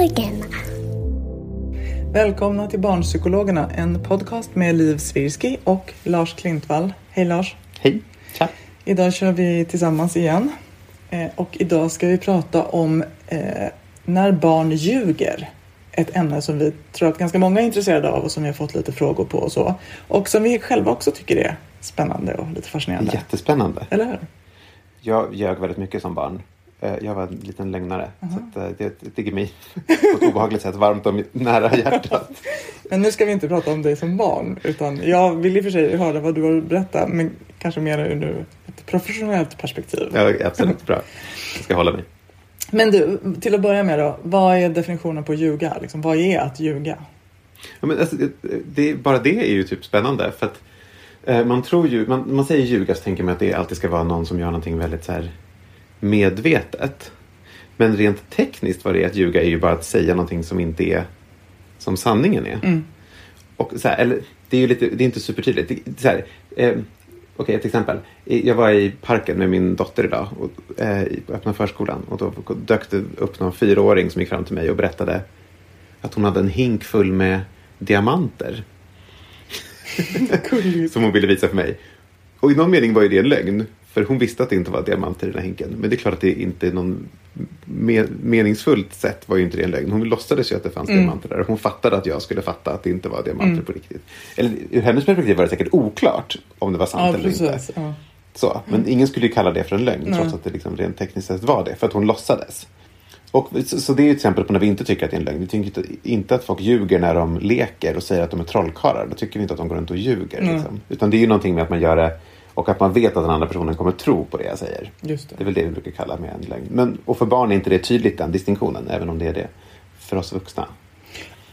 Barnpsykologerna. Välkomna till Barnpsykologerna, en podcast med Liv Svirsky och Lars Klintvall. Hej Lars! Hej! Tja! Idag kör vi tillsammans igen. Eh, och idag ska vi prata om eh, när barn ljuger. Ett ämne som vi tror att ganska många är intresserade av och som vi har fått lite frågor på och så. Och som vi själva också tycker är spännande och lite fascinerande. Jättespännande. Eller hur? Jag ljög väldigt mycket som barn. Eh, Jag var en liten lögnare. Så att eh, det det ligger mig på ett obehagligt sätt varmt om nära hjärtat. Men nu ska vi inte prata om dig som barn utan jag vill i och för sig höra vad du har att berätta men kanske mer ur ett professionellt perspektiv. Ja, absolut, bra. Jag ska hålla mig. Men du, till att börja med då, vad är definitionen på ljuga? Liksom, vad är att ljuga? Ja, men alltså, det, det, bara det är ju typ spännande. För att eh, man tror ju, man, man säger ljuga så tänker man att det alltid ska vara någon som gör någonting väldigt så här medvetet. Men rent tekniskt vad det är att ljuga är ju bara att säga någonting som inte är som sanningen är. Och så här, eller, det är ju lite, det är inte supertydligt. Det, så här, eh, Okej, ett exempel. Jag var i parken med min dotter idag och, eh, i- öppna förskolan och då dök det upp någon fyraåring som gick fram till mig och berättade att hon hade en hink full med diamanter som hon ville visa för mig. Och i någon mening var ju det en lögn. För hon visste att det inte var diamanter i den här hinken. Men det är klart att det inte är någon me- meningsfullt sätt var ju inte det en lögn. Hon låtsades ju att det fanns diamanter där. Hon fattade att jag skulle fatta att det inte var diamanter på riktigt. Eller ur hennes perspektiv var det säkert oklart om det var sant Ja, eller inte. precis. Ja. Så, men ingen skulle ju kalla det för en lögn trots att det liksom rent tekniskt sett var det. För att hon låtsades. Och, så, så det är ju ett exempel på när vi inte tycker att det är en lögn. Vi tycker inte, inte att folk ljuger när de leker och säger att de är trollkarlar. Då tycker vi inte att de går runt och ljuger. Liksom. Utan det är ju någonting med att man gör det och att man vet att den andra personen kommer tro på det jag säger. Just det. Det är väl det vi brukar kalla med en lögn. Men, och för barn är inte det tydligt den distinktionen, även om det är det för oss vuxna.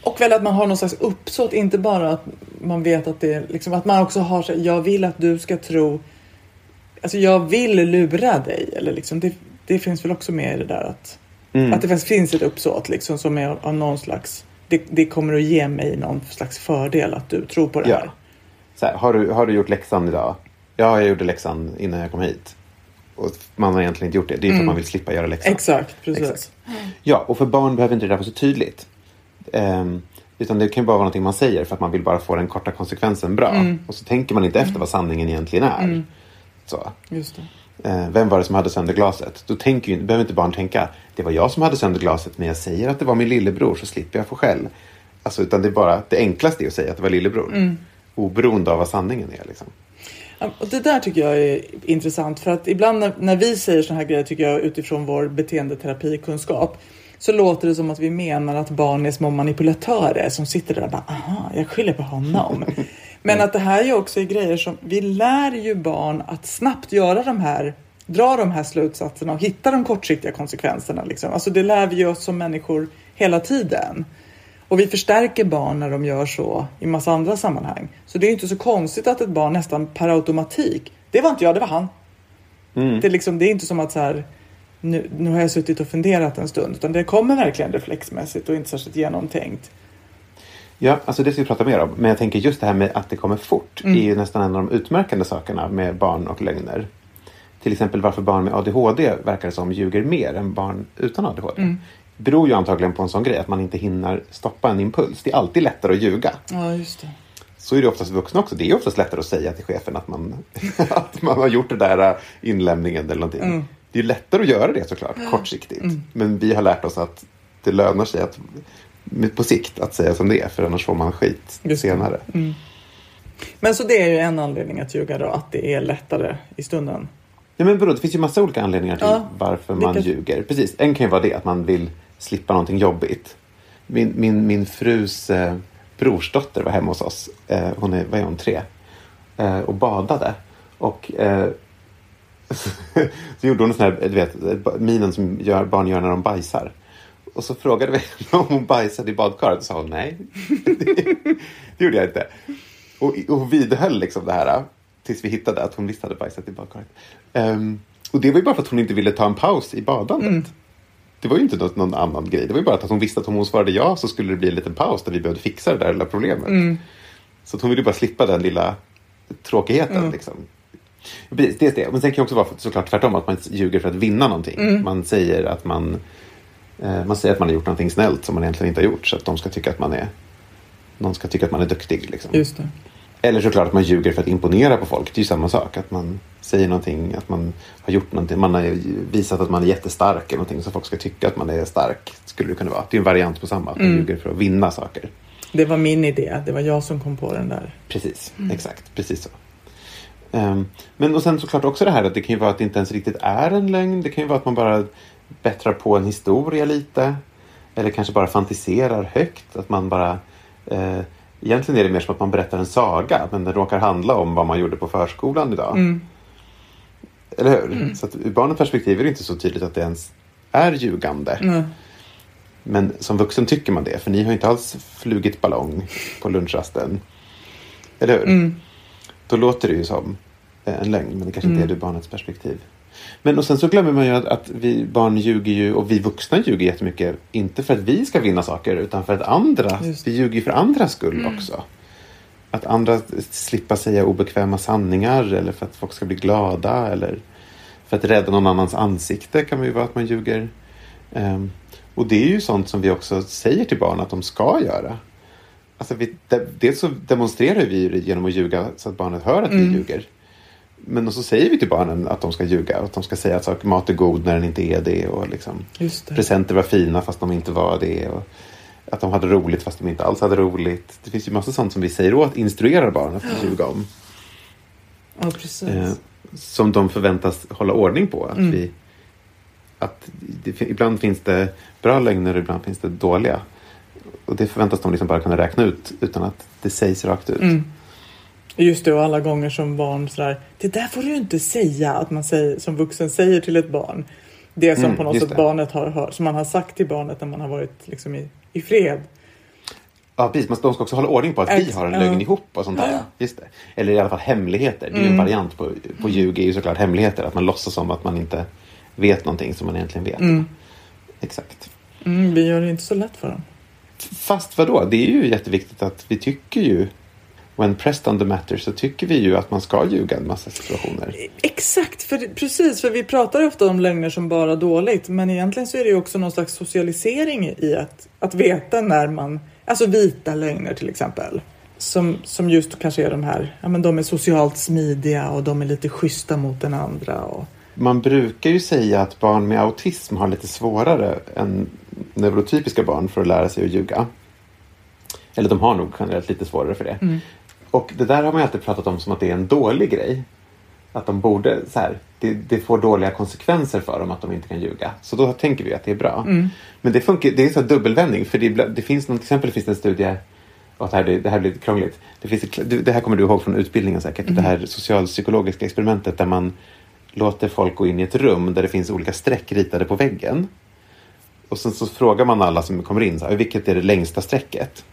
Och väl att man har någon slags uppsåt, inte bara att man vet att det är liksom att man också har så här, jag vill att du ska tro, alltså jag vill lura dig eller liksom det, det finns väl också med i det där att, att det finns ett uppsåt liksom som är av någon slags, det, det kommer att ge mig någon slags fördel att du tror på det här. Ja. Så här, har, du, har du gjort läxan idag? Ja, jag gjorde läxan innan jag kom hit. Och man har egentligen inte gjort det. Det är för att man vill slippa göra läxan. Exakt, precis. Exakt. Ja, och för barn behöver inte det där vara så tydligt. Ehm, utan det kan bara vara någonting man säger för att man vill bara få den korta konsekvensen bra. Och så tänker man inte efter vad sanningen egentligen är. Så. Just det. Eh, vem var det som hade sönder glaset? Då tänker ju, behöver inte barn tänka det var jag som hade sönder glaset men jag säger att det var min lillebror så slipper jag få skäll. Alltså, utan det är bara det enklaste är att säga att det var lillebror. Oberoende av vad sanningen är. Liksom. Och det där tycker jag är intressant för att ibland när, när vi säger såna här grejer tycker jag utifrån vår beteendeterapikunskap så låter det som att vi menar att barn är små manipulatörer som sitter där och bara aha, jag skyller på honom. Men att det här är också är grejer som vi lär ju barn att snabbt göra de här dra de här slutsatserna och hitta de kortsiktiga konsekvenserna. Liksom. Alltså det lär vi ju oss som människor hela tiden. Och vi förstärker barn när de gör så i massa andra sammanhang. Så det är inte så konstigt att ett barn nästan per automatik, det var inte jag, det var han. Det, är liksom, det är inte som att så här, nu, nu har jag suttit och funderat en stund, utan det kommer verkligen reflexmässigt och inte särskilt genomtänkt. Ja, alltså det ska vi prata mer om. Men jag tänker just det här med att det kommer fort är ju nästan en av de utmärkande sakerna med barn och lögner. Till exempel varför barn med ADHD verkar som ljuger mer än barn utan ADHD. Beror ju antagligen på en sån grej att man inte hinner stoppa en impuls. Det är alltid lättare att ljuga. Ja, just det. Så är det oftast vuxna också. Det är oftast lättare att säga till chefen att man, att man har gjort det där inlämningen eller någonting. Mm. Det är lättare att göra det såklart, kortsiktigt. Men vi har lärt oss att det lönar sig att, på sikt att säga som det är, för annars får man skit Just senare. Men så det är ju en anledning att ljuga då, att det är lättare i stunden. Ja, men vadå, det finns ju massa olika anledningar till Ja, varför man vilka- ljuger. Precis, en kan ju vara det att man vill slippa någonting jobbigt. Min, min, min frus eh, brorsdotter var hemma hos oss. Eh, hon är, vad är hon, tre? Eh, och badade. Och eh, så gjorde hon en sån här, du vet, minen som gör, barn gör när de bajsar. Och så frågade vi henne om hon bajsade i badkaret och sa hon nej. det gjorde jag inte. Och, och hon vidhöll liksom det här eh, tills vi hittade att hon visst hade bajsat i badkaret. Um, och det var ju bara för att hon inte ville ta en paus i badandet. Mm. Det var ju inte något, någon annan grej. Det var ju bara att hon visste att om hon svarade ja så skulle det bli en liten paus där vi behövde fixa det där lilla problemet. Så att hon ville bara slippa den lilla tråkigheten. Liksom. Precis, det är det. Men sen kan det också vara såklart tvärtom att man ljuger för att vinna någonting. Man säger att man eh, man säger att man har gjort någonting snällt som man egentligen inte har gjort så att de ska tycka att man är någon ska tycka att man är duktig. Liksom. Just det. Eller såklart att man ljuger för att imponera på folk. Det är ju samma sak. Att man säger någonting, att man har gjort någonting. Man har visat att man är jättestark eller någonting så folk ska tycka att man är stark. Skulle det kunna vara. Det är en variant på samma. Att man ljuger för att vinna saker. Det var min idé. Det var jag som kom på den där. Precis, exakt. Precis så. Ehm, men och sen såklart också det här att det kan ju vara att det inte ens riktigt är en lögn. Det kan ju vara att man bara bättrar på en historia lite. Eller kanske bara fantiserar högt. Att man bara... Eh, egentligen är det mer som att man berättar en saga. Men den råkar handla om vad man gjorde på förskolan idag. Eller hur? Så att ur barnets perspektiv är det inte så tydligt att det ens är ljugande. Nej. Men som vuxen tycker man det. För ni har ju inte alls flugit ballong på lunchrasten. Eller hur? Då låter det ju som en lögn. Men det kanske inte är ur barnets perspektiv. Men och sen så glömmer man ju att, att vi barn ljuger ju och vi vuxna ljuger jättemycket. Inte för att vi ska vinna saker utan för att andra. Just. Vi ljuger ju för andras skull också. Att andra slippa säga obekväma sanningar eller för att folk ska bli glada eller för att rädda någon annans ansikte kan ju vara att man ljuger. Ehm, och det är ju sånt som vi också säger till barn att de ska göra. Alltså vi, de, dels så demonstrerar vi det genom att ljuga så att barnet hör att vi ljuger. Men så säger vi till barnen att de ska ljuga. Att de ska säga att saker, mat är god när den inte är det. Och liksom, det. presenter var fina fast de inte var det. Och att de hade roligt fast de inte alls hade roligt. Det finns ju massa sånt som vi säger åt, instruerar barn att ljuga om. Ja, precis. Eh, som de förväntas hålla ordning på. Att vi, att det, ibland finns det bra lögner och ibland finns det dåliga. Och det förväntas de liksom bara kunna räkna ut utan att det sägs rakt ut. Just det, och alla gånger som barn sådär, det där får du inte säga att man säger, som vuxen säger till ett barn. Det som Mm, på något sätt det. barnet har hört, som man har sagt till barnet när man har varit liksom i, i fred. Ja, precis. Men de ska också hålla ordning på att vi Ex- har en ja. lögn ihop och sånt där. Just det. Eller i alla fall hemligheter. Det är ju en variant på, på ljug är ju såklart hemligheter. Att man låtsas som att man inte vet någonting som man egentligen vet. Exakt. Mm, vi gör det inte så lätt för dem. Fast vadå? Det är ju jätteviktigt att vi tycker ju when pressed on the matter så tycker vi ju att man ska ljuga i en massa situationer. Exakt, för precis, för vi pratar ofta om lögner som bara dåligt, men egentligen så är det ju också någon slags socialisering i att, att veta när man, alltså vita lögner till exempel, som, som just kanske är de här, ja men de är socialt smidiga och de är lite schyssta mot den andra och Man brukar ju säga att barn med autism har lite svårare än neurotypiska barn för att lära sig att ljuga. Eller de har nog generellt lite svårare för det. Och det där har man ju alltid pratat om som att det är en dålig grej. Att de borde, så här, det, det får dåliga konsekvenser för dem att de inte kan ljuga. Så då tänker vi att det är bra. Men det, funkar, det är här dubbelvändning. För det, det finns någon, till exempel finns det en studie och det, här, det här blir lite krångligt. Det, finns det här kommer du ihåg från utbildningen säkert. Det här socialpsykologiska experimentet där man låter folk gå in i ett rum där det finns olika streck ritade på väggen. Och sen så frågar man alla som kommer in, så här, vilket är det längsta strecket?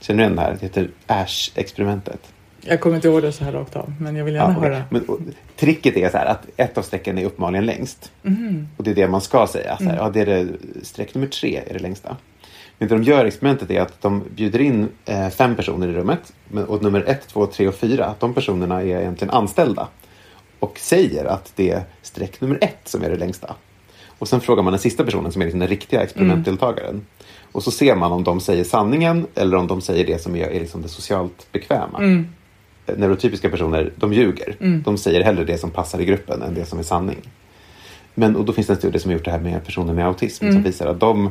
Känner du igen det här? Det heter Ash-experimentet. jag kommer inte ihåg det så här rakt av, men jag vill gärna Ja, höra. Men, och, tricket är så här att ett av strecken är uppenbarligen längst. Och det är det man ska säga. Så här, ja, det är det, streck nummer tre är det längsta. Men det de gör i experimentet är att de bjuder in eh, fem personer i rummet. Men, och nummer ett, två, tre och fyra, de personerna är egentligen anställda. Och säger att det är streck nummer ett som är det längsta. Och sen frågar man den sista personen som är liksom den riktiga experimentdeltagaren. Och så ser man om de säger sanningen eller om de säger det som är, är liksom det socialt bekväma. Neurotypiska personer, de ljuger. De säger hellre det som passar i gruppen än det som är sanning. Men och då finns det en studie som har gjort det här med personer med autism som visar att de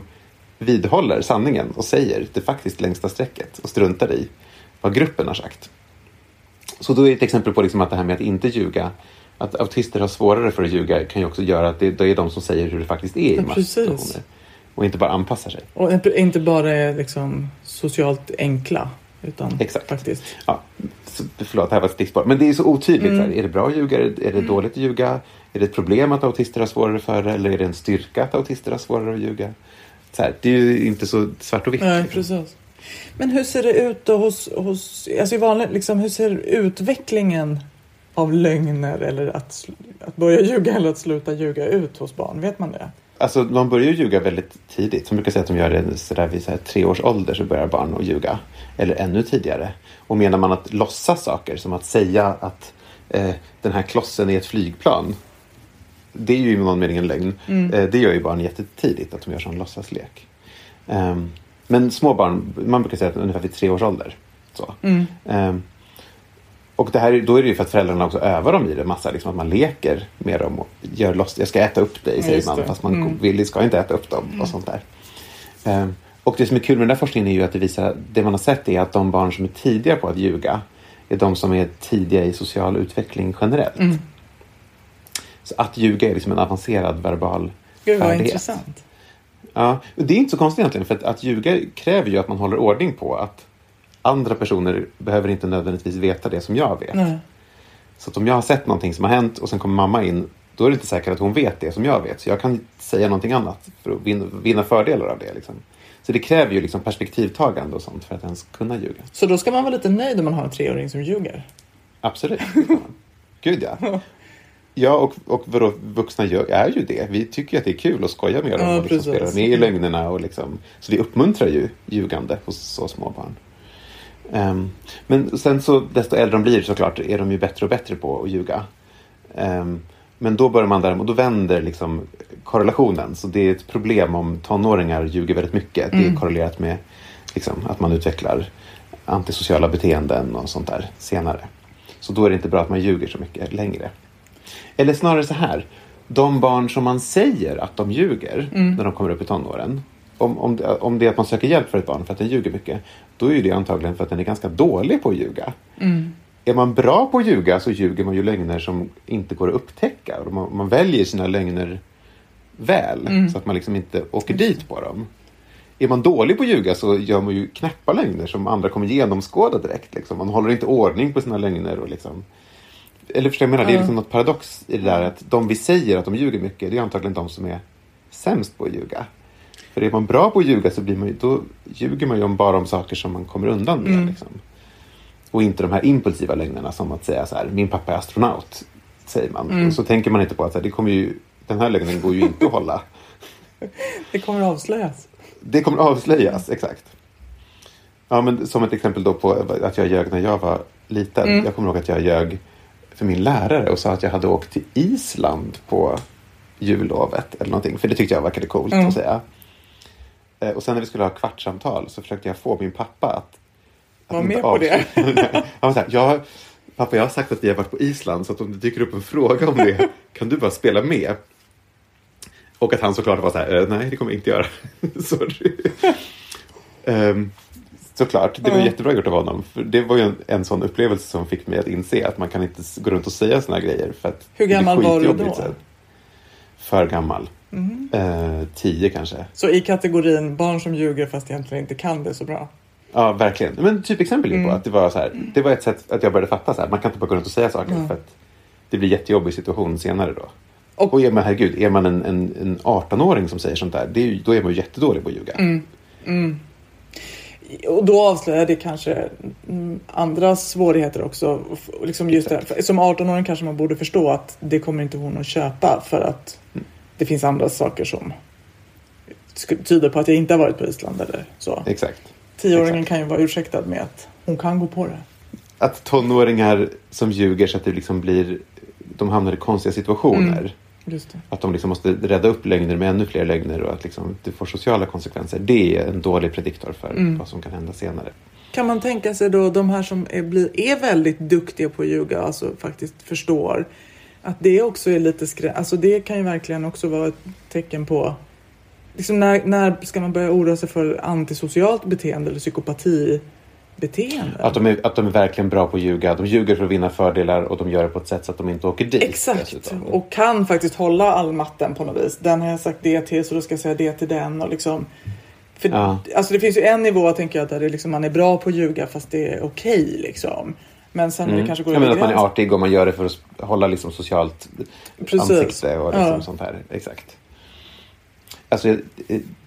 vidhåller sanningen och säger det faktiskt längsta strecket och struntar i vad gruppen har sagt. Så då är ett exempel på liksom att det här med att inte ljuga, att autister har svårare för att ljuga kan ju också göra att det, det är de som säger hur det faktiskt är i Ja, masssituationer. Och inte bara anpassar sig. Och inte- bara är liksom socialt enkla. Utan Exakt. faktiskt. Ja, så, förlåt, det här var ett stickspår. Men det är så otydligt. Så här, är det bra att ljuga? Är det, är det dåligt att ljuga? Är det ett problem att autister har svårare för det? Eller är det en styrka att autister har svårare att ljuga? Så här, det är ju inte så svart och vitt. Nej, liksom. precis. Men hur ser det ut då hos, hos alltså i vanligt, liksom, hur ser utvecklingen av lögner eller att, att börja ljuga eller att sluta ljuga ut hos barn? Vet man det? Alltså, man börjar ju ljuga väldigt tidigt. Som brukar säga att de gör det så där vid så här, tre års ålder så börjar barn att ljuga. Eller ännu tidigare. Och menar man att låtsas saker, som att säga att eh, den här klossen är ett flygplan. Det är ju i någon mening en lögn. Eh, det gör ju barn jättetidigt, att de gör sån låtsaslek. Ehm, men små barn, man brukar säga att ungefär vid tre års ålder. Så. Ehm, och det här, är- då är det ju för att föräldrarna också övar dem i det massa. Liksom att man leker med dem och gör loss. Jag ska äta upp dig, säger man. Fast man vill, ska inte äta upp dem och sånt där. Ehm, och det som är kul med den där forskningen är ju att det visar det man har sett är att de barn som är tidiga på att ljuga är de som är tidiga i social utveckling generellt. Mm. Så att ljuga är liksom en avancerad verbal Gud vad färdighet. intressant. Ja, det är inte så konstigt egentligen för att, att ljuga kräver ju att man håller ordning på att andra personer behöver inte nödvändigtvis veta det som jag vet. Nej. Så att om jag har sett någonting som har hänt och sen kommer mamma in, då är det inte säkert att hon vet det som jag vet. Så jag kan säga någonting annat för att vinna, fördelar av det. Liksom. Så det kräver ju liksom perspektivtagande och sånt för att ens kunna ljuga. Så då ska man vara lite nöjd om man har en treåring som ljuger? Absolut. Gud ja. Ja, och, och vadå, vuxna gör, är ju det. Vi tycker ju att det är kul att skoja med dem Ja, och liksom spela med i lögnerna. Och liksom, så vi uppmuntrar ju ljugande hos så små barn. Ehm, men sen så, desto äldre de blir såklart, är de ju bättre och bättre på att ljuga. Ehm, men då börjar man där, och då vänder liksom korrelationen. Så det är ett problem om tonåringar ljuger väldigt mycket. Det är korrelerat med liksom, att man utvecklar antisociala beteenden och sånt där senare. Så då är det inte bra att man ljuger så mycket längre. Eller snarare så här. De barn som man säger att de ljuger när de kommer upp i tonåren. Om, om, det- om det är att man söker hjälp för ett barn för att den ljuger mycket. Då är det antagligen för att den är ganska dålig på att ljuga. Är man bra på att ljuga så ljuger man ju lögner som inte går att upptäcka. Och man, man väljer sina lögner väl. Så att man liksom inte åker dit på dem. Är man dålig på att ljuga så gör man ju knäppa lögner som andra kommer genomskåda direkt. Liksom. Man håller inte ordning på sina lögner. Och liksom. Eller förstår jag menar? Det är liksom något paradox i det där att de vi säger att de ljuger mycket, det är antagligen de som är sämst på att ljuga. För är man bra på att ljuga så blir man ju, då ljuger man ju om bara om saker som man kommer undan med. Liksom. Och inte de här impulsiva lögnerna som att säga så här, min pappa är astronaut, säger man. Och så tänker man inte på att så här, det kommer ju, den här lögnen går ju inte att hålla. Det kommer avslöjas. Det kommer avslöjas, exakt. Ja, men som ett exempel då på att jag ljög när jag var liten. Jag kommer ihåg att jag ljög för min lärare och sa att jag hade åkt till Island på jullovet eller någonting. För det tyckte jag verkade coolt att säga. Eh, Och sen när vi skulle ha kvartssamtal så försökte jag få min pappa att... att Var med på det. Han var så här, jag, pappa jag har sagt att vi har varit på Island så att om det dyker upp en fråga om det kan du bara spela med. Och att han såklart var så här, "Eh, nej det kommer jag inte göra. Sorry. Ehm, såklart, det var jättebra gjort av honom. För det var ju en, en sån upplevelse som fick mig att inse att man kan inte gå runt och säga såna här grejer. För att Hur gammal var du då? sen. För gammal. Mhm. Eh, tio kanske. Så i kategorin barn som ljuger fast egentligen inte kan det så bra. Ja, verkligen. Men typ exempel Mm. på att det var så här. Det var ett sätt att jag började fatta så här. Man kan inte bara gå runt och säga saker för att det blir jättejobbig situation senare då. Och- Och, är man, herregud, är man en, en, en 18-åring som säger sånt där, är, då är man ju jättedålig på att ljuga. Mm. Och då avslöjar det kanske mm, andra svårigheter också. Liksom just det, som 18-åring kanske man borde förstå att det kommer inte hon att köpa för att det finns andra saker som tyder på att jag inte har varit på Island eller så. Exakt. Tioåringen exakt. kan ju vara ursäktad med att hon kan gå på det. Att tonåringar som ljuger så att det liksom blir, de hamnar i konstiga situationer. Det. Att de liksom måste rädda upp lögner med ännu fler lögner och att liksom det får sociala konsekvenser. Det är en dålig prediktor för Mm. vad som kan hända senare. Kan man tänka sig då de här som är, blir, är väldigt duktiga på att ljuga, alltså faktiskt förstår att det också är lite skrä... Alltså det kan ju verkligen också vara ett tecken på Liksom när, när ska man börja oroa sig för antisocialt beteende eller psykopatibeteende? Att de, är, att de är verkligen bra på att ljuga. De ljuger för att vinna fördelar och de gör det på ett sätt så att de inte åker dit. Exakt, dessutom. och kan faktiskt hålla all matten på något vis. Den har jag sagt det till så då ska jag säga det till den och liksom för, Ja. alltså det finns ju en nivå tänker jag där det liksom, man är bra på att ljuga fast det är okej liksom. Men sen när det kanske går Mm. Jag menar över att man är gränsen- artig och man gör det för att hålla liksom socialt Precis. ansikte och liksom Ja. sånt här. Exakt. Alltså, jag-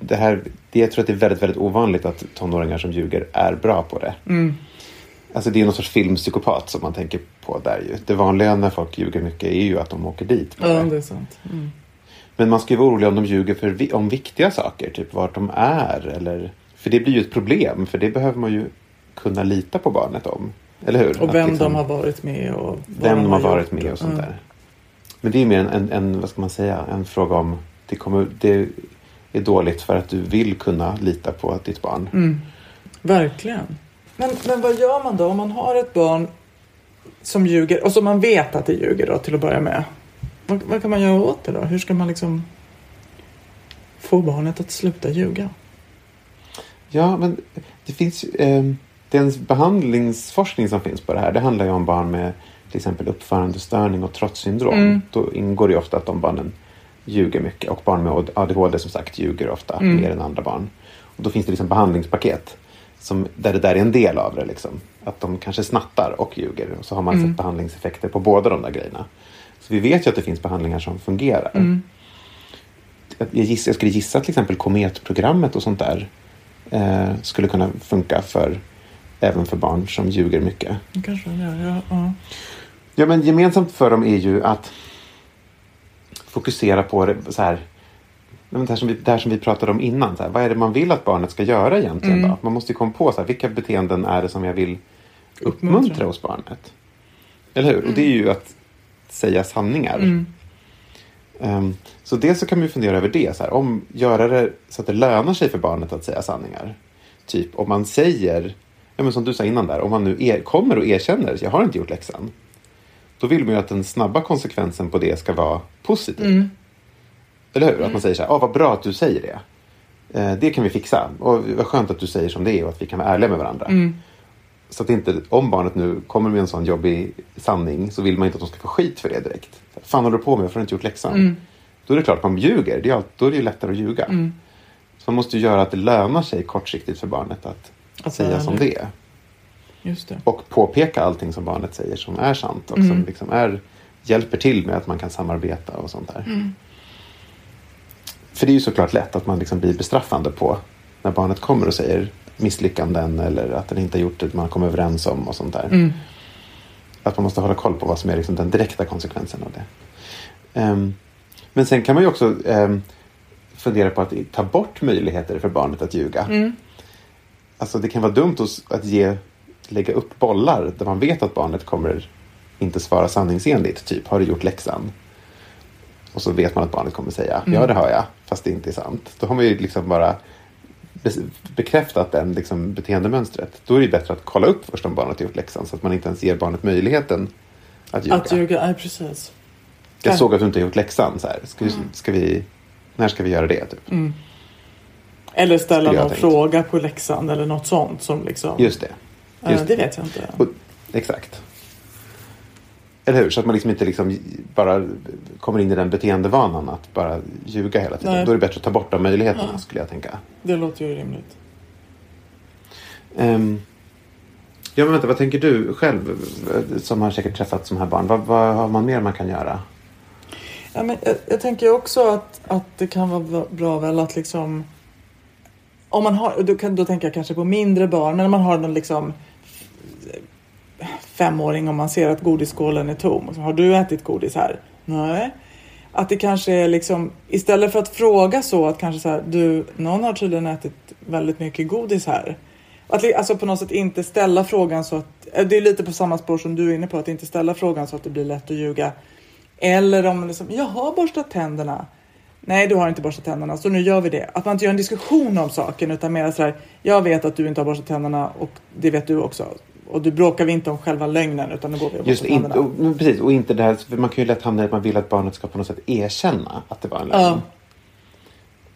det här, det, jag tror att det är väldigt, väldigt ovanligt att tonåringar som ljuger är bra på det. Mm. Alltså det är någon sorts filmpsykopat som man tänker på där ju. Det vanliga när folk ljuger mycket är ju att de åker dit. Ja, det. är sant. Mm. Men man ska ju vara orolig om de ljuger för, om viktiga saker, typ vart de är. Eller, för det blir ju ett problem, för det behöver man ju kunna lita på barnet om. Eller hur? Och vem liksom- de har varit med och vem de har varit med och sånt Ja. där. Men det är mer en, en, en, vad ska man säga, en fråga om det, kommer, det är dåligt för att du vill kunna lita på ditt barn. Mm. Verkligen. Men, men vad gör man då om man har ett barn som ljuger och som man vet att det ljuger då till att börja med? Vad, vad kan man göra åt det då? Hur ska man liksom få barnet att sluta ljuga? Ja, men det finns eh, den behandlingsforskning som finns på det här, det handlar ju om barn med till exempel uppförandestörning och trotssyndrom. Mm. Då ingår det ju ofta att de barnen ljuger mycket och barn med ADHD som sagt ljuger ofta mer än andra barn. Och då finns det liksom behandlingspaket som, där det där är en del av det. Liksom. Att de kanske snattar och ljuger och så har man sett behandlingseffekter på båda de där grejerna. Så vi vet ju att det finns behandlingar som fungerar. Jag, giss, jag skulle gissa till exempel kometprogrammet och sånt där eh, skulle kunna funka för även för barn som ljuger mycket. Kanske gör, ja. ja. Ja, men gemensamt för dem är ju att fokusera på så här. Det här, som vi, det här som vi pratade om innan. Så här, vad är det man vill att barnet ska göra egentligen? Då? Man måste ju komma på så här, vilka beteenden är det som jag vill uppmuntra, Uppmuntra. hos barnet. Eller hur? Och det är ju att säga sanningar. Ehm, så dels så kan man ju fundera över det. Så här, om göra det så att det lönar sig för barnet att säga sanningar. Typ om man säger, ja, men som du sa innan där, om man nu er, kommer och erkänner jag har inte gjort läxan. Då vill man ju att den snabba konsekvensen på det ska vara positiv. Eller hur? Att man säger så här, ah, vad bra att du säger det. Eh, det kan vi fixa. Och vad skönt att du säger som det är och att vi kan vara ärliga med varandra. Så att inte, om barnet nu kommer med en sån jobbig sanning så vill man inte att de ska få skit för det direkt. Fan håller du på med? Varför har du inte gjort läxan? Då är det klart att man ljuger. Det är, då är det ju lättare att ljuga. Så man måste ju göra att det lönar sig kortsiktigt för barnet att, Att säga som det är. Och påpeka allting som barnet säger som är sant och som liksom är, hjälper till med att man kan samarbeta och sånt där. För det är ju såklart lätt att man liksom blir bestraffande på när barnet kommer och säger misslyckanden eller att den inte har gjort det man kom överens om och sånt där. Att man måste hålla koll på vad som är liksom den direkta konsekvensen av det. Ehm, men sen kan man ju också ehm, fundera på att ta bort möjligheter för barnet att ljuga. Alltså det kan vara dumt att ge, lägga upp bollar där man vet att barnet kommer inte svara sanningsenligt. Typ, har du gjort läxan? Och så vet man att barnet kommer säga, ja det har jag, fast det inte är sant. Då har man ju liksom bara be- bekräftat den liksom beteendemönstret. Då är det bättre att kolla upp först om barnet har gjort läxan så att man inte ens ger barnet möjligheten att ljuga. Att ljuga, nej precis. Jag såg att du inte har gjort läxan. Så här. Ska, ska vi, när ska vi göra det? Typ? Eller ställa någon tänkt. fråga på läxan eller något sånt som liksom. Just det. Ja, Just det vet jag inte. Och, exakt. Eller hur? Så att man liksom inte liksom bara kommer in i den beteendevanan att bara ljuga hela tiden. Nej. Då är det bättre att ta bort de möjligheterna skulle jag tänka. Det låter ju rimligt. Ehm, ja men vänta, vad tänker du själv som har säkert träffat som här barn? Vad, vad har man mer man kan göra? Ja, men jag, jag tänker också att, att det kan vara bra väl att liksom om man har, då, kan, då tänker jag kanske på mindre barn, men om man har någon liksom femåring om man ser att godisskålen är tom. Och så, har du ätit godis här? Nej. Att det kanske är liksom, istället för att fråga så att kanske så här, du, någon har tydligen ätit väldigt mycket godis här. Att alltså på något sätt inte ställa frågan så att, eh, det är lite på samma spår som du är inne på, att inte ställa frågan så att det blir lätt att ljuga Eller om liksom, jag har borstat tänderna. Nej, du har inte borstat tänderna, så nu gör vi det. Att man inte gör en diskussion om saken utan mer så här, jag vet att du inte har borstat tänderna och det vet du också. Och du bråkar vi inte om själva lögnen utan nu går vi Just in, och, precis, och inte det här, man kan ju lätt hamna i att man vill att barnet ska på något sätt erkänna att det var en lögn. Ja.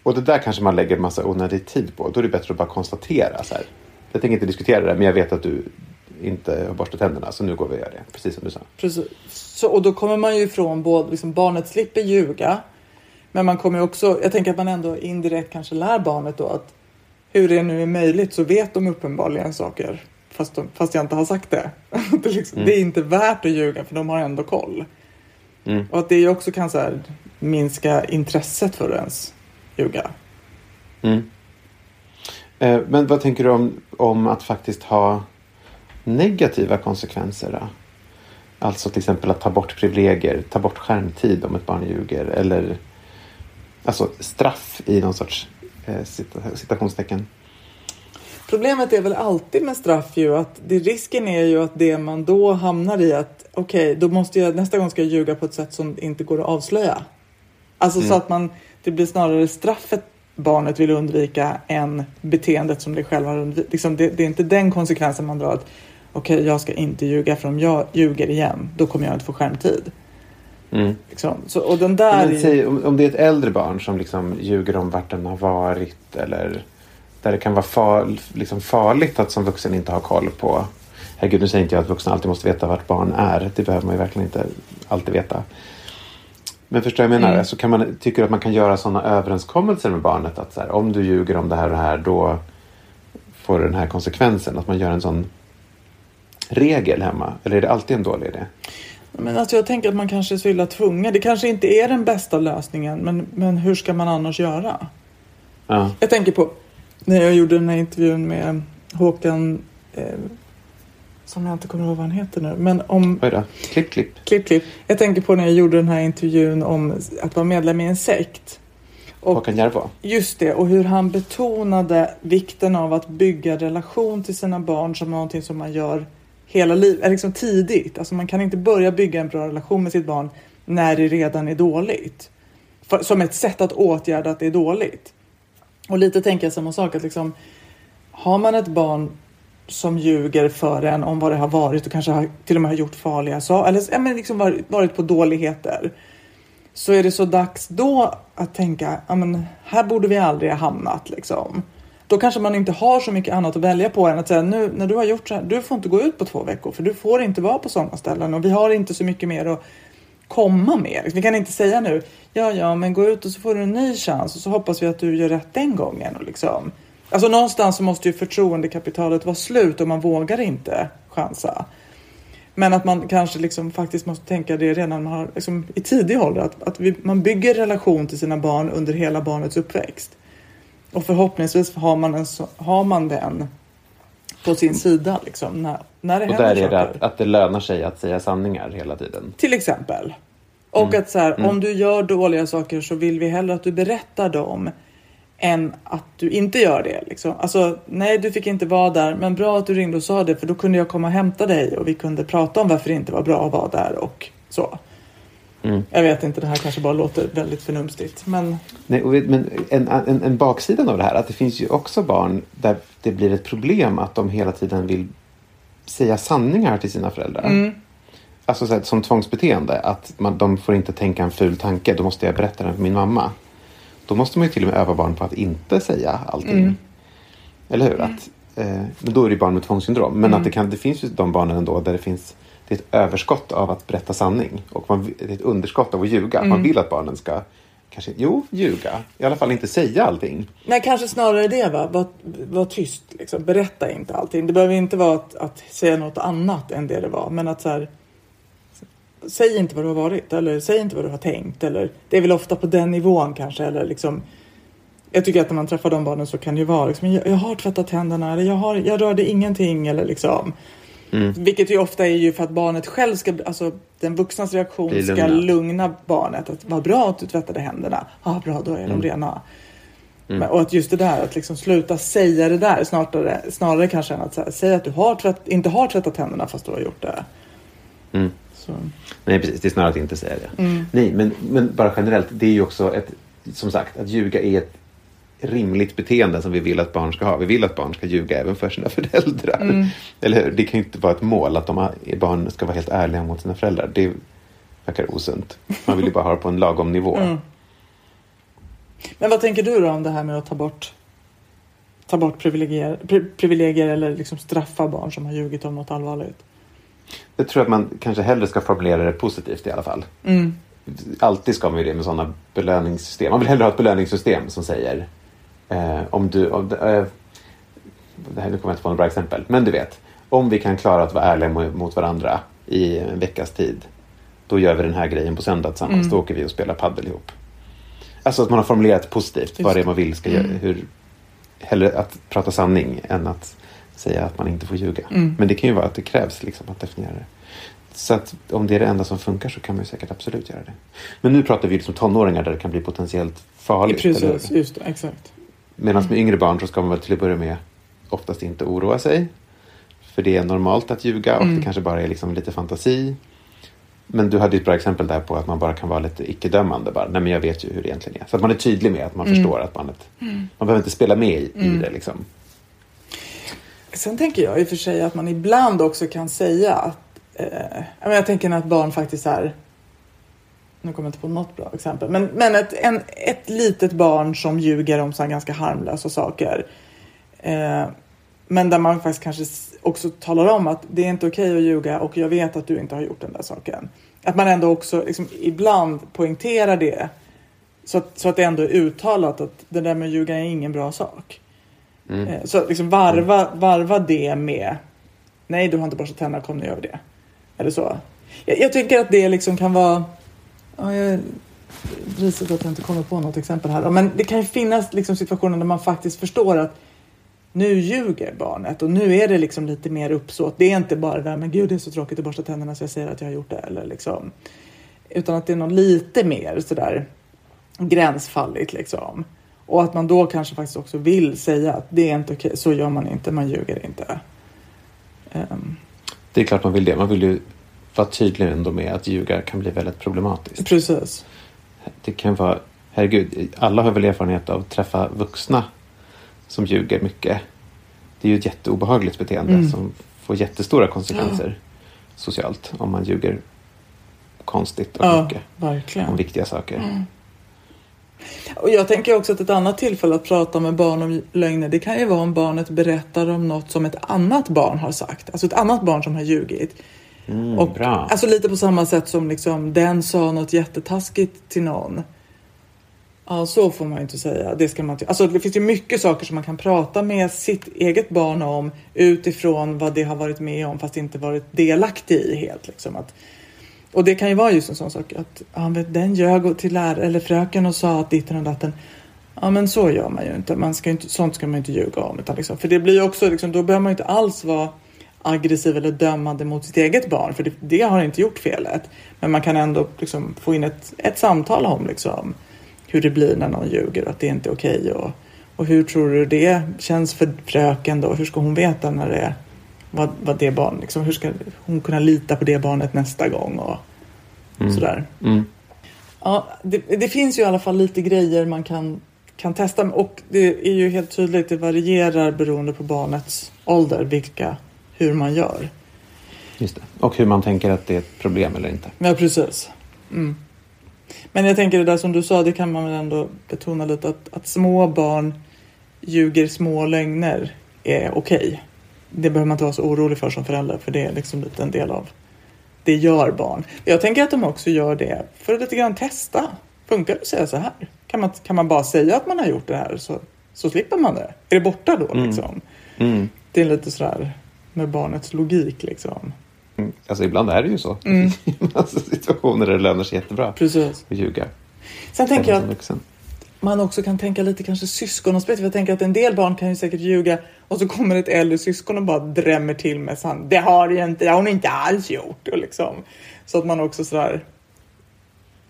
Och det där kanske man lägger massa onödig tid på. Då är det bättre att bara konstatera så här. Jag tänker inte diskutera det, men jag vet att du inte har borstat tänderna, så nu går vi och gör det. Precis som du sa. Precis. Så, och då kommer man ju ifrån både, liksom, barnet slipper ljuga. Men man kommer också, jag tänker att man ändå indirekt kanske lär barnet då att hur det nu är möjligt så vet de uppenbarligen saker. Fast, de, fast jag inte har sagt det. det, är liksom, det är inte värt att ljuga för de har ändå koll. Mm. Och att det också kan så här, minska intresset för att ens ljuga. Mm. Eh, men vad tänker du om, om att faktiskt ha negativa konsekvenser? Då? Alltså till exempel att ta bort privilegier, ta bort skärmtid om ett barn ljuger. Eller alltså straff i någon sorts eh, cita- citationstecken. Problemet är väl alltid med straff ju att det, risken är ju att det man då hamnar i att okej, då måste jag nästa gång ska jag ljuga på ett sätt som inte går att avslöja. Alltså så att man, det blir snarare straffet barnet vill undvika än beteendet som det själv har undvikit. Liksom det, det är inte den konsekvensen man drar att okej, jag ska inte ljuga för om jag ljuger igen, då kommer jag inte få skärmtid. Mm. Liksom. Så, och den där Men säg, om, om det är ett äldre barn som liksom ljuger om vart den har varit eller där det kan vara far, liksom farligt att som vuxen inte ha koll på. Herregud, nu säger inte jag att vuxna alltid måste veta vart barn är. Det behöver man ju verkligen inte alltid veta. Men förstår jag menar? Mm. Så kan man, tycker du att man kan göra sådana överenskommelser med barnet att så här, om du ljuger om det här och det här då får du den här konsekvensen. Att man gör en sån regel hemma. Eller är det alltid en dålig idé? Men alltså jag tänker att man kanske är så illa tvungen. Det kanske inte är den bästa lösningen, men, men hur ska man annars göra? Ja. Jag tänker på när jag gjorde den här intervjun med Håkan, eh, som jag inte kommer ihåg vad han heter nu, men om Oj då. Klipp, klipp. klipp, klipp. Jag tänker på när jag gjorde den här intervjun om att vara medlem i en sekt. Och Håkan Järvå. Just det, och hur han betonade vikten av att bygga relation till sina barn som någonting som man gör hela livet, liksom tidigt. Alltså man kan inte börja bygga en bra relation med sitt barn när det redan är dåligt. För, som ett sätt att åtgärda att det är dåligt. Och lite tänker jag samma sak, att liksom har man ett barn som ljuger för en om vad det har varit och kanske har, till och med har gjort farliga saker, eller ja, men liksom varit, varit på dåligheter så är det så dags då att tänka, ja men här borde vi aldrig ha hamnat liksom. Då kanske man inte har så mycket annat att välja på än att säga nu när du har gjort så här, du får inte gå ut på två veckor för du får inte vara på sådana ställen och vi har inte så mycket mer att komma med. Vi kan inte säga nu, ja ja men gå ut och så får du en ny chans och så hoppas vi att du gör rätt den gången. Och liksom. Alltså någonstans så måste ju förtroendekapitalet vara slut och man vågar inte chansa. Men att man kanske liksom faktiskt måste tänka det redan man har, liksom, i tidig ålder. Att, att vi, man bygger relation till sina barn under hela barnets uppväxt. Och förhoppningsvis har man, en, har man den på sin sida liksom, när, när det Och där är det att, att det lönar sig att säga sanningar hela tiden. Till exempel. Och att så här, om du gör dåliga saker så vill vi hellre att du berättar dem än att du inte gör det. Liksom. Alltså, nej, du fick inte vara där, men bra att du ringde och sa det för då kunde jag komma och hämta dig och vi kunde prata om varför det inte var bra att vara där och så. Jag vet inte, det här kanske bara låter väldigt förnumstigt, men Nej, vet- men en, en, en baksidan av det här att det finns ju också barn där det blir ett problem att de hela tiden vill säga sanningar till sina föräldrar. Alltså så här, som tvångsbeteende, att man, de får inte tänka en ful tanke, då måste jag berätta den för min mamma. Då måste man ju till och med öva barn på att inte säga allting. Eller hur? Att, eh, men då är det ju barn med tvångssyndrom. Men att det, kan, det finns ju de barnen ändå där det finns det är ett överskott av att berätta sanning. Och man, det är ett underskott av att ljuga. Man vill att barnen ska, kanske, jo, ljuga. I alla fall inte säga allting. Nej, kanske snarare det. Va? Var, var tyst. Liksom. Berätta inte allting. Det behöver inte vara att, att säga något annat än det det var. Men att så här, Säg inte vad du har varit eller säg inte vad du har tänkt. Eller, det är väl ofta på den nivån kanske. Eller liksom, jag tycker att när man träffar de barnen så kan det ju vara liksom, jag, jag har tvättat händerna eller jag, har, jag rörde ingenting. Eller liksom. Vilket ju ofta är ju för att barnet själv ska, alltså den vuxnas reaktion Bli ska lugna barnet. Att vad bra att du tvättade händerna. Ja, bra, då är de rena. Men, och att just det där att liksom sluta säga det där snarare, snarare kanske än att här, säga att du har tvätt, inte har tvättat händerna fast du har gjort det. Mm. Nej, precis. Det är snarare att inte säga det. Nej, men, men bara generellt. Det är ju också ett, som sagt, att ljuga är ett rimligt beteende som vi vill att barn ska ha. Vi vill att barn ska ljuga även för sina föräldrar. Eller hur? Det kan ju inte vara ett mål att de barn ska vara helt ärliga mot sina föräldrar. Det verkar osunt. Man vill ju bara ha det på en lagom nivå. Men vad tänker du då om det här med att ta bort ta bort privilegier, pri, privilegier eller liksom straffa barn som har ljugit om något allvarligt? Jag tror att man kanske hellre ska formulera det positivt i alla fall. Alltid ska man ju det med sådana belöningssystem. Man vill hellre ha ett belöningssystem som säger eh, om du... Om, eh, det här, nu kommer jag inte på några bra exempel. Men du vet, om vi kan klara att vara ärliga mo- mot varandra i en veckas tid. Då gör vi den här grejen på söndag tillsammans. Då åker vi och spelar paddel ihop. Alltså att man har formulerat positivt vad det är man vill ska göra. Hur, hellre att prata sanning än att säga att man inte får ljuga. Men det kan ju vara att det krävs liksom att definiera det. Så att om det är det enda som funkar så kan man ju säkert absolut göra det. Men nu pratar vi liksom tonåringar där det kan bli potentiellt farligt. eller? Precis, just det, exakt. Medan med yngre barn så ska man väl till att börja med oftast inte oroa sig. För det är normalt att ljuga och det kanske bara är liksom lite fantasi. Men du hade ett bra exempel där på att man bara kan vara lite icke-dömande. Bara, Nej men jag vet ju hur det egentligen är. Så att man är tydlig med att man förstår att barnet... Man behöver inte spela med i, i det liksom. Sen tänker jag i och för sig att man ibland också kan säga att eh, jag tänker att barn faktiskt är nu kommer jag inte på något bra exempel, men, men ett, en, ett litet barn som ljuger om så här ganska harmlösa saker. Eh, men där man faktiskt kanske också talar om att det är inte okej att ljuga och jag vet att du inte har gjort den där saken. Att man ändå också liksom, ibland poängterar det så att, så att det ändå är uttalat att det där med att ljuga är ingen bra sak. Eh, Så liksom varva, varva det med Nej, du har inte borstat tänderna, kom nu gör vi det. Eller så. Jag, jag tycker att det liksom kan vara... Ja, jag är risigt att jag inte kommer på något exempel här. Men det kan ju finnas liksom situationer där man faktiskt förstår att nu ljuger barnet och nu är det liksom lite mer uppsåt. Det är inte bara det där men gud det är så tråkigt att borsta tänderna så jag säger att jag har gjort det. Eller liksom, utan att det är något lite mer sådär gränsfalligt liksom. Och att man då kanske faktiskt också vill säga att det är inte okej, så gör man inte, man ljuger inte. Um. Det är klart man vill det. Man vill ju vara tydlig ändå med att ljuga kan bli väldigt problematiskt. precis. Det kan vara, herregud, alla har väl erfarenhet av att träffa vuxna som ljuger mycket. Det är ju ett jätteobehagligt beteende Mm. som får jättestora konsekvenser socialt om man ljuger konstigt och Ja, mycket verkligen. om viktiga saker. Och jag tänker också att ett annat tillfälle att prata med barn om lögner, det kan ju vara om barnet berättar om något som ett annat barn har sagt. Alltså ett annat barn som har ljugit. Mm, och, bra. Alltså lite på samma sätt som liksom den sa något jättetaskigt till någon. Ja, så får man ju inte säga. Det, ska man inte. Alltså, det finns ju mycket saker som man kan prata med sitt eget barn om utifrån vad det har varit med om fast inte varit delaktig i helt. Liksom. Att, och det kan ju vara just en sån sak att ja, vet, den ljög till lärare eller fröken och sa att ditten och datten. Ja men så gör man ju inte. Man ska inte sånt ska man ju inte ljuga om. Utan liksom, för det blir ju också, liksom, då behöver man ju inte alls vara aggressiv eller dömande mot sitt eget barn. För det, det har inte gjort felet. Men man kan ändå liksom, få in ett, ett samtal om liksom, hur det blir när någon ljuger och att det inte är okej. Och, och hur tror du det känns för fröken då? Hur ska hon veta när det vad, vad det barn, liksom, hur ska hon kunna lita på det barnet nästa gång och sådär. Mm. Ja, det, det finns ju i alla fall lite grejer man kan, kan testa och det är ju helt tydligt, det varierar beroende på barnets ålder vilka, hur man gör. Just det. Och hur man tänker att det är ett problem eller inte. Ja, precis. Mm. Men jag tänker det där som du sa, det kan man väl ändå betona lite att, att små barn ljuger små lögner är okej. Det behöver man inte vara så orolig för som förälder för det är liksom lite en del av det gör barn. Jag tänker att de också gör det för att lite grann testa. Funkar det att säga så här? Kan man, kan man bara säga att man har gjort det här så, så slipper man det? Är det borta då liksom? Mm. Det är lite sådär med barnets logik liksom. Mm. Alltså ibland är det ju så. alltså, situationer där det lönar sig jättebra Precis. att ljuga. Sen tänker jag att man också kan tänka lite kanske syskonaspekt. Jag tänker att en del barn kan ju säkert ljuga och så kommer ett äldre syskon och bara drämmer till med sann. Det har ju inte, det har hon inte alls gjort. Och liksom, så att man också sådär.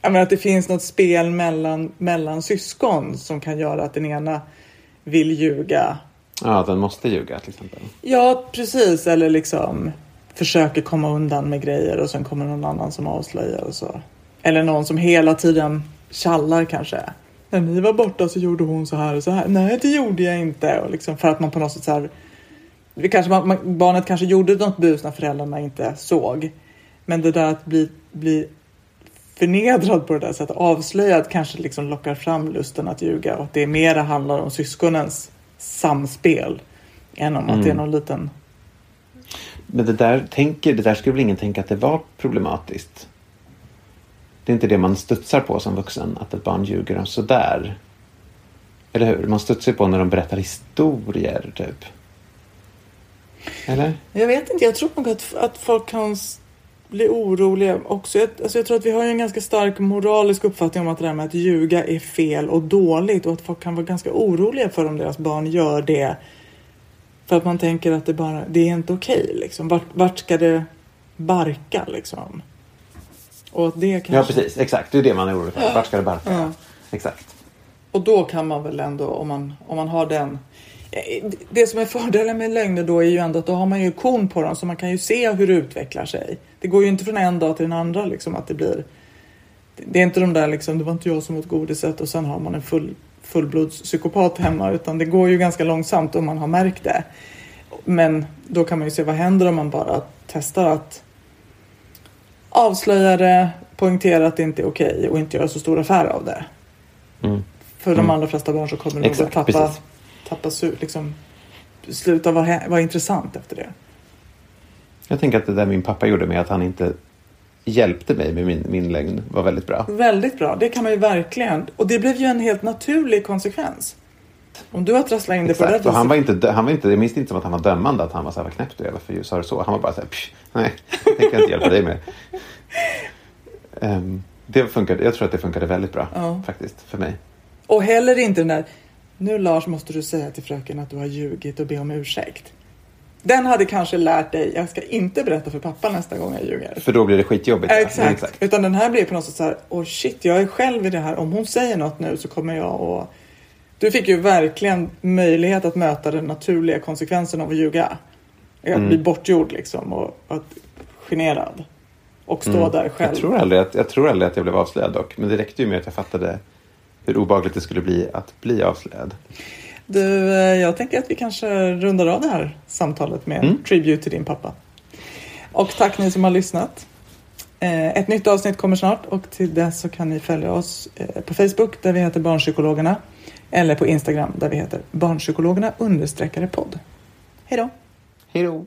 Jag menar att det finns något spel mellan, mellan syskon som kan göra att den ena vill ljuga. Ja, den måste ljuga till exempel. Ja, precis. Eller liksom försöker komma undan med grejer och sen kommer någon annan som avslöjar och så. Eller någon som hela tiden tjallar kanske. När ni var borta så gjorde hon så här och så här. Nej, det gjorde jag inte. Och liksom för att man på något sätt så här. Kanske man, man, barnet kanske gjorde något bus när föräldrarna inte såg. Men det där att bli, bli förnedrad på det där sättet, avslöjad, kanske liksom lockar fram lusten att ljuga och att det mera handlar om syskonens samspel än om mm. att det är någon liten... Men det där, tänker, det där skulle väl ingen tänka att det var problematiskt? Det är inte det man studsar på som vuxen, att ett barn ljuger sådär. Eller hur? Man studsar på när de berättar historier, typ. Eller? Jag vet inte. Jag tror nog att, att folk kan bli oroliga också. Jag, alltså jag tror att vi har en ganska stark moralisk uppfattning om att det där med att ljuga är fel och dåligt och att folk kan vara ganska oroliga för om deras barn gör det. För att man tänker att det bara, det är inte okej okay, liksom. Vart, vart ska det barka liksom? Och att det kanske... Ja precis, exakt. Det är det man är orolig för. Vart ska det barka? Ja. Exakt. Och då kan man väl ändå, om man, om man har den det som är fördelen med lögner då är ju ändå att då har man ju kon på dem så man kan ju se hur det utvecklar sig. Det går ju inte från en dag till den andra liksom att det blir. Det är inte de där liksom, det var inte jag som åt godiset och sen har man en full, fullblodspsykopat hemma utan det går ju ganska långsamt om man har märkt det. Men då kan man ju se vad händer om man bara testar att avslöja det, poängtera att det inte är okej och inte göra så stor affär av det. Mm. För de mm. allra flesta barn så kommer de att tappa, tappa liksom, sluta vara, vara intressant efter det. Jag tänker att det där min pappa gjorde med att han inte hjälpte mig med min, min lögn var väldigt bra. Väldigt bra, det kan man ju verkligen. Och det blev ju en helt naturlig konsekvens. Om du har trasslat in det på det han var inte, han var inte, Jag minns inte som att han var dömande, att han var så här, vad knäppt du är, varför sa du så? Han var bara så här, nej, det tänker jag inte hjälpa dig med. Um, det funkade, jag tror att det funkade väldigt bra ja. faktiskt, för mig. Och heller inte den där, nu Lars måste du säga till fröken att du har ljugit och be om ursäkt. Den hade kanske lärt dig, jag ska inte berätta för pappa nästa gång jag ljuger. För då blir det skitjobbigt. Exakt. Ja, exakt. Utan den här blir på något sätt så här, oh shit, jag är själv i det här. Om hon säger något nu så kommer jag att... Du fick ju verkligen möjlighet att möta den naturliga konsekvensen av att ljuga. Att mm. bli bortgjord liksom och att generad. Och stå mm. där själv. Jag tror, aldrig att, jag tror aldrig att jag blev avslöjad dock. Men det räckte ju med att jag fattade hur obagligt det skulle bli att bli avslöjad. Du, eh, jag tänker att vi kanske rundar av det här samtalet med mm. Tribute till din pappa. Och tack ni som har lyssnat. Eh, ett nytt avsnitt kommer snart och till dess så kan ni följa oss eh, på Facebook där vi heter Barnpsykologerna eller på Instagram där vi heter Barnpsykologerna understreckare podd. Hej då! Hej då!